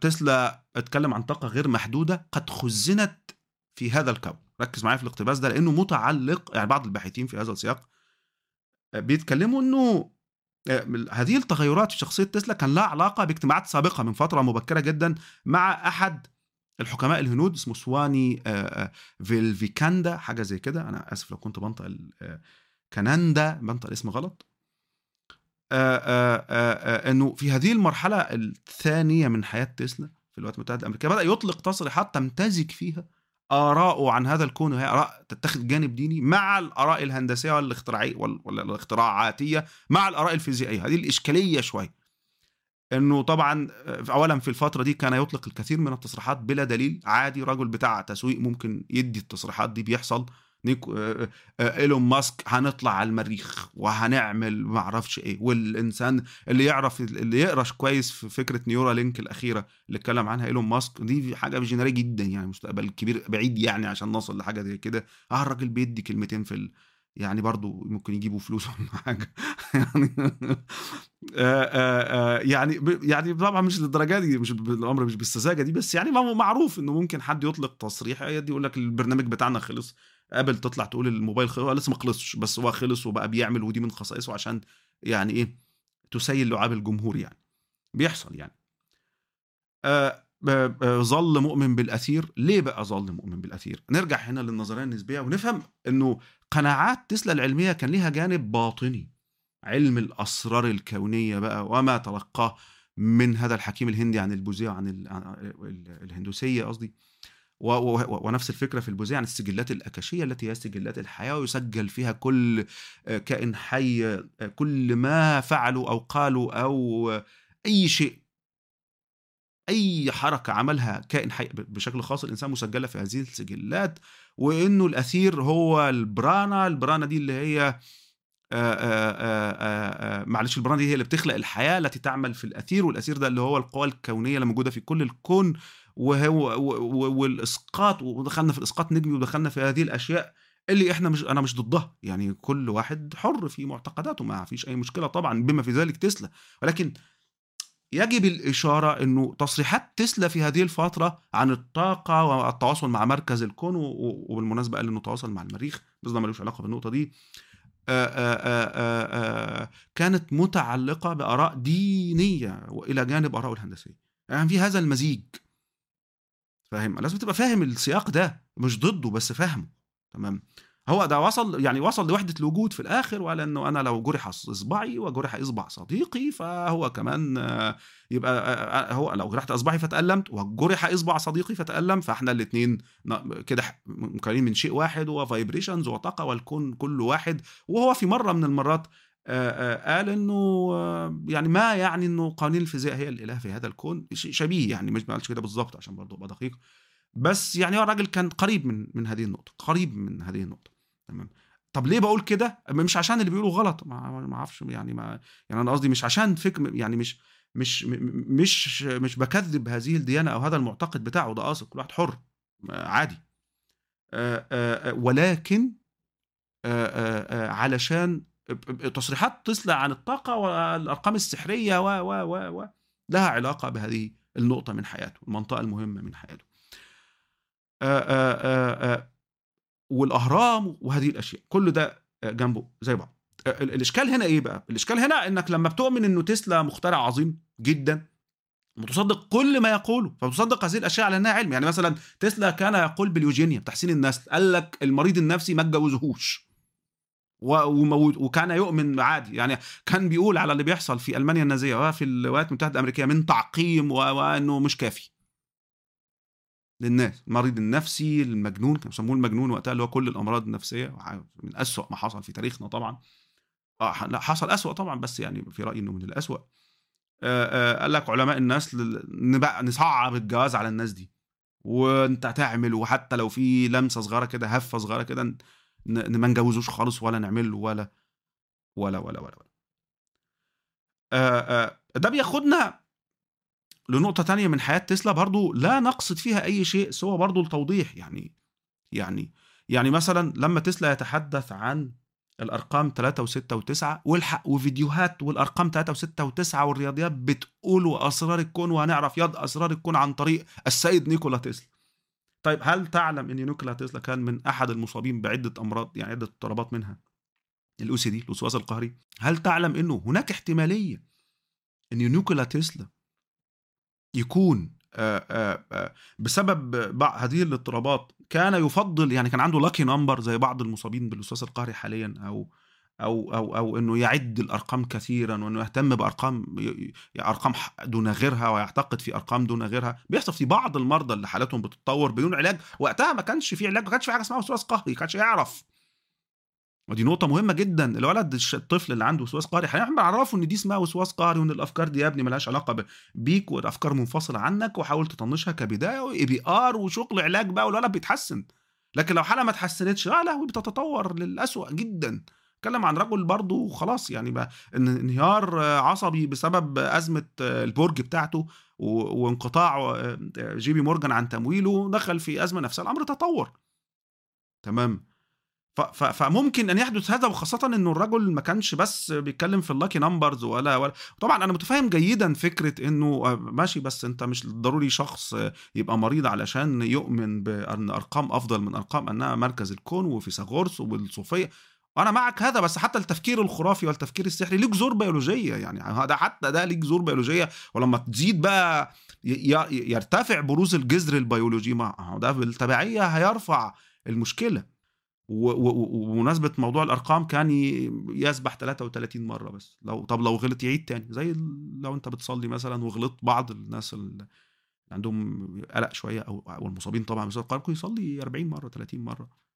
تسلا اتكلم عن طاقة غير محدودة قد خزنت في هذا الكون. ركز معايا في الاقتباس ده لأنه متعلق يعني بعض الباحثين في هذا السياق بيتكلموا إنه هذه التغيرات في شخصية تسلا كان لها علاقة باجتماعات سابقة من فترة مبكرة جدا مع أحد الحكماء الهنود اسمه سواني فيلفيكاندا حاجة زي كده. أنا آسف لو كنت بنطق كناندا بنطق الاسم غلط. إنه في هذه المرحلة الثانية من حياة تسلا في الولايات المتحدة الأمريكية بدأ يطلق تصريحات تمتزج فيها آراءه عن هذا الكون وهي آراء تتخذ جانب ديني مع الآراء الهندسية والاختراعية والاختراعاتية مع الآراء الفيزيائية. هذه الإشكالية شوي. إنه طبعا اولا في الفترة دي كان يطلق الكثير من التصريحات بلا دليل عادي رجل بتاع تسويق ممكن يدي التصريحات دي بيحصل. نيكو إيلون ماسك هنطلع على المريخ وهنعمل ما أعرفش إيه. والإنسان اللي يعرف اللي يقرأ كويس في فكرة Neuralink الأخيرة اللي اتكلم عنها إيلون ماسك دي حاجة visionary جدا يعني مستقبل كبير بعيد يعني عشان نوصل لحاجة زي كده. آه الراجل بيدي كلمتين في ال... يعني برضو ممكن يجيبوا فلوس ولا حاجة. يعني آآ آآ يعني يعني طبعا مش للدرجة دي مش الأمر مش بالسذاجة دي بس يعني معروف إنه ممكن حد يطلق تصريح يقول لك البرنامج بتاعنا خلص. ابل تطلع تقول الموبايل خلص لسه ما خلصش بس هو خلص وبقى بيعمل ودي من خصائصه عشان يعني إيه تسيل لعاب الجمهور يعني. بيحصل يعني. آه ظل مؤمن بالأثير. ليه بقى ظل مؤمن بالأثير؟ نرجع هنا للنظرية النسبية ونفهم إنه قناعات تسلا العلمية كان ليها جانب باطني. علم الأسرار الكونية بقى وما تلقاه من هذا الحكيم الهندي عن البوذية عن الهندوسية قصدي. ونفس الفكرة في البوذيه عن السجلات الأكاشية التي هي سجلات الحياة ويسجل فيها كل كائن حي كل ما فعلوا أو قالوا أو أي شيء. أي حركة عملها كائن حي بشكل خاص الإنسان مسجلة في هذه السجلات وإنه الأثير هو البرانا البرانا دي اللي هي معلش البرانا دي هي اللي بتخلق الحياة التي تعمل في الأثير والأثير ده اللي هو القوى الكونية اللي موجودة في كل الكون وهو والإسقاط ودخلنا في الإسقاط نجمي ودخلنا في هذه الأشياء اللي إحنا مش أنا مش ضدها. يعني كل واحد حر في معتقداته ما فيش أي مشكلة طبعا بما في ذلك تسلا. ولكن يجب الإشارة أنه تصريحات تسلا في هذه الفترة عن الطاقة والتواصل مع مركز الكون وبالمناسبة قال أنه تواصل مع المريخ بس ده ملوش علاقة بالنقطة دي. آآ آآ كانت متعلقة بآراء دينية وإلى جانب آراء الهندسية. يعني في هذا المزيج. فاهم؟ لازم تبقى فاهم السياق ده مش ضده بس فاهمه. تمام؟ هو ده وصل يعني وصل لوحدة الوجود في الآخر وقال إنه أنا لو جرح إصبعي وجرح إصبع صديقي فهو كمان يبقى هو لو جرحت إصبعي فتألمت وجرح إصبع صديقي فتألم فإحنا الاتنين كده مكونين من شيء واحد وفايبريشنز وطاقة والكون كله واحد وهو في مرة من المرات قال إنه يعني ما يعني إنه قوانين الفيزياء هي الإله في هذا الكون؟ شبيه يعني مش ما قالش كده بالظبط عشان برضه أبقى دقيق. بس يعني هو الراجل كان قريب من من هذه النقطة قريب من هذه النقطة. تمام؟ طب ليه بقول كده؟ مش عشان اللي بيقولوا غلط ما أعرفش يعني ما يعني أنا قصدي مش عشان فكر يعني مش مش مش مش بكذب هذه الديانة أو هذا المعتقد بتاعه ده قاصد كل واحد حر عادي. ولكن علشان تصريحات تسلا عن الطاقة والأرقام السحرية و و و و. لها علاقة بهذه النقطة من حياته المنطقة المهمة من حياته. آآ آآ والأهرام وهذه الأشياء كل ده جنبه زي بعض. الإشكال هنا إيه بقى؟ الإشكال هنا إنك لما بتؤمن إنه تسلا مخترع عظيم جدا وتصدق كل ما يقوله فتصدق هذه الأشياء على إنها علم. يعني مثلا تسلا كان يقول باليوجينيا بتحسين النسل قال لك المريض النفسي ما تجوزهوش وكان يؤمن عادي. يعني كان بيقول على اللي بيحصل في ألمانيا النازية وفي الولايات المتحدة الأمريكية من تعقيم وإنه مش كافي. للناس المريض النفسي المجنون كانوا يسموه المجنون وقتها اللي هو كل الأمراض النفسية من أسوأ ما حصل في تاريخنا طبعا. آه لا حصل أسوأ طبعا بس يعني في رأيي إنه من الأسوأ. آه آه قال لك علماء نبقى نصعب الجواز على الناس دي. وأنت تعمل وحتى لو في لمسة صغيرة كده هفة صغيرة كده ما نجوزوش خالص ولا نعمل له ولا ولا ولا ولا, ولا. ده بياخدنا لنقطة تانية من حياة تسلا برضو لا نقصد فيها أي شيء سوى برضو التوضيح يعني يعني يعني مثلا لما تسلا يتحدث عن الأرقام 3 و6 و9 والحق وفيديوهات والأرقام 3 و6 و9 والرياضيات بتقول أسرار الكون وهنعرف يد أسرار الكون عن طريق السيد نيكولا تسلا طيب هل تعلم إن نيكولا تسلا كان من أحد المصابين بعدة أمراض يعني عدة اضطرابات منها؟ ال OCD الوسواس القهري. هل تعلم إنه هناك احتمالية إن نيكولا تسلا يكون آآ آآ بسبب هذه الاضطرابات كان يفضل يعني كان عنده lucky number زي بعض المصابين بالوسواس القهري حاليا أو أو أو أو إنه يعد الأرقام كثيرا وإنه يهتم بأرقام أرقام دون غيرها ويعتقد في أرقام دون غيرها. بيحصل في بعض المرضى اللي حالتهم بتتطور بدون علاج وقتها ما كانش في علاج ما كانش في حاجة اسمها وسواس قهري ما كانش يعرف. ودي نقطة مهمة جدا الولد الطفل اللي عنده وسواس قهري إحنا بنعرفه إن دي اسمها وسواس قهري وإن الأفكار دي يا ابني ملهاش علاقة بيك والأفكار منفصلة عنك وحاول تطنشها كبداية و ERP وشغل علاج بقى والولد بيتحسن. لكن لو حالة ما اتحسنتش لا لا بتتطور للأسوأ جدا. اتكلم عن رجل برضه خلاص يعني انهيار عصبي بسبب أزمة البرج بتاعته وانقطاع جي بي مورجان عن تمويله دخل في أزمة نفسية الأمر تطور. تمام. فممكن أن يحدث هذا وخاصة إنه الرجل ما كانش بس بيتكلم في ال lucky numbers ولا ولا طبعا أنا متفاهم جيدا فكرة إنه ماشي بس أنت مش ضروري شخص يبقى مريض علشان يؤمن بأن أرقام أفضل من أرقام أنها مركز الكون وفيثاغورس والصوفيه وأنا معك هذا بس حتى التفكير الخرافي والتفكير السحري ليه جذور بيولوجية يعني هذا حتى ده ليه جذور بيولوجية. ولما تزيد بقى يرتفع بروز الجذر البيولوجي ما ده بالتبعية هيرفع المشكلة. وبمناسبه موضوع الأرقام كان يسبح 33 مرة بس. لو طب لو غلط يعيد تاني. زي لو أنت بتصلي مثلا وغلط بعض الناس اللي عندهم قلق شوية أو المصابين طبعا بسبب القلق يصلي 40 مرة 30 مرة.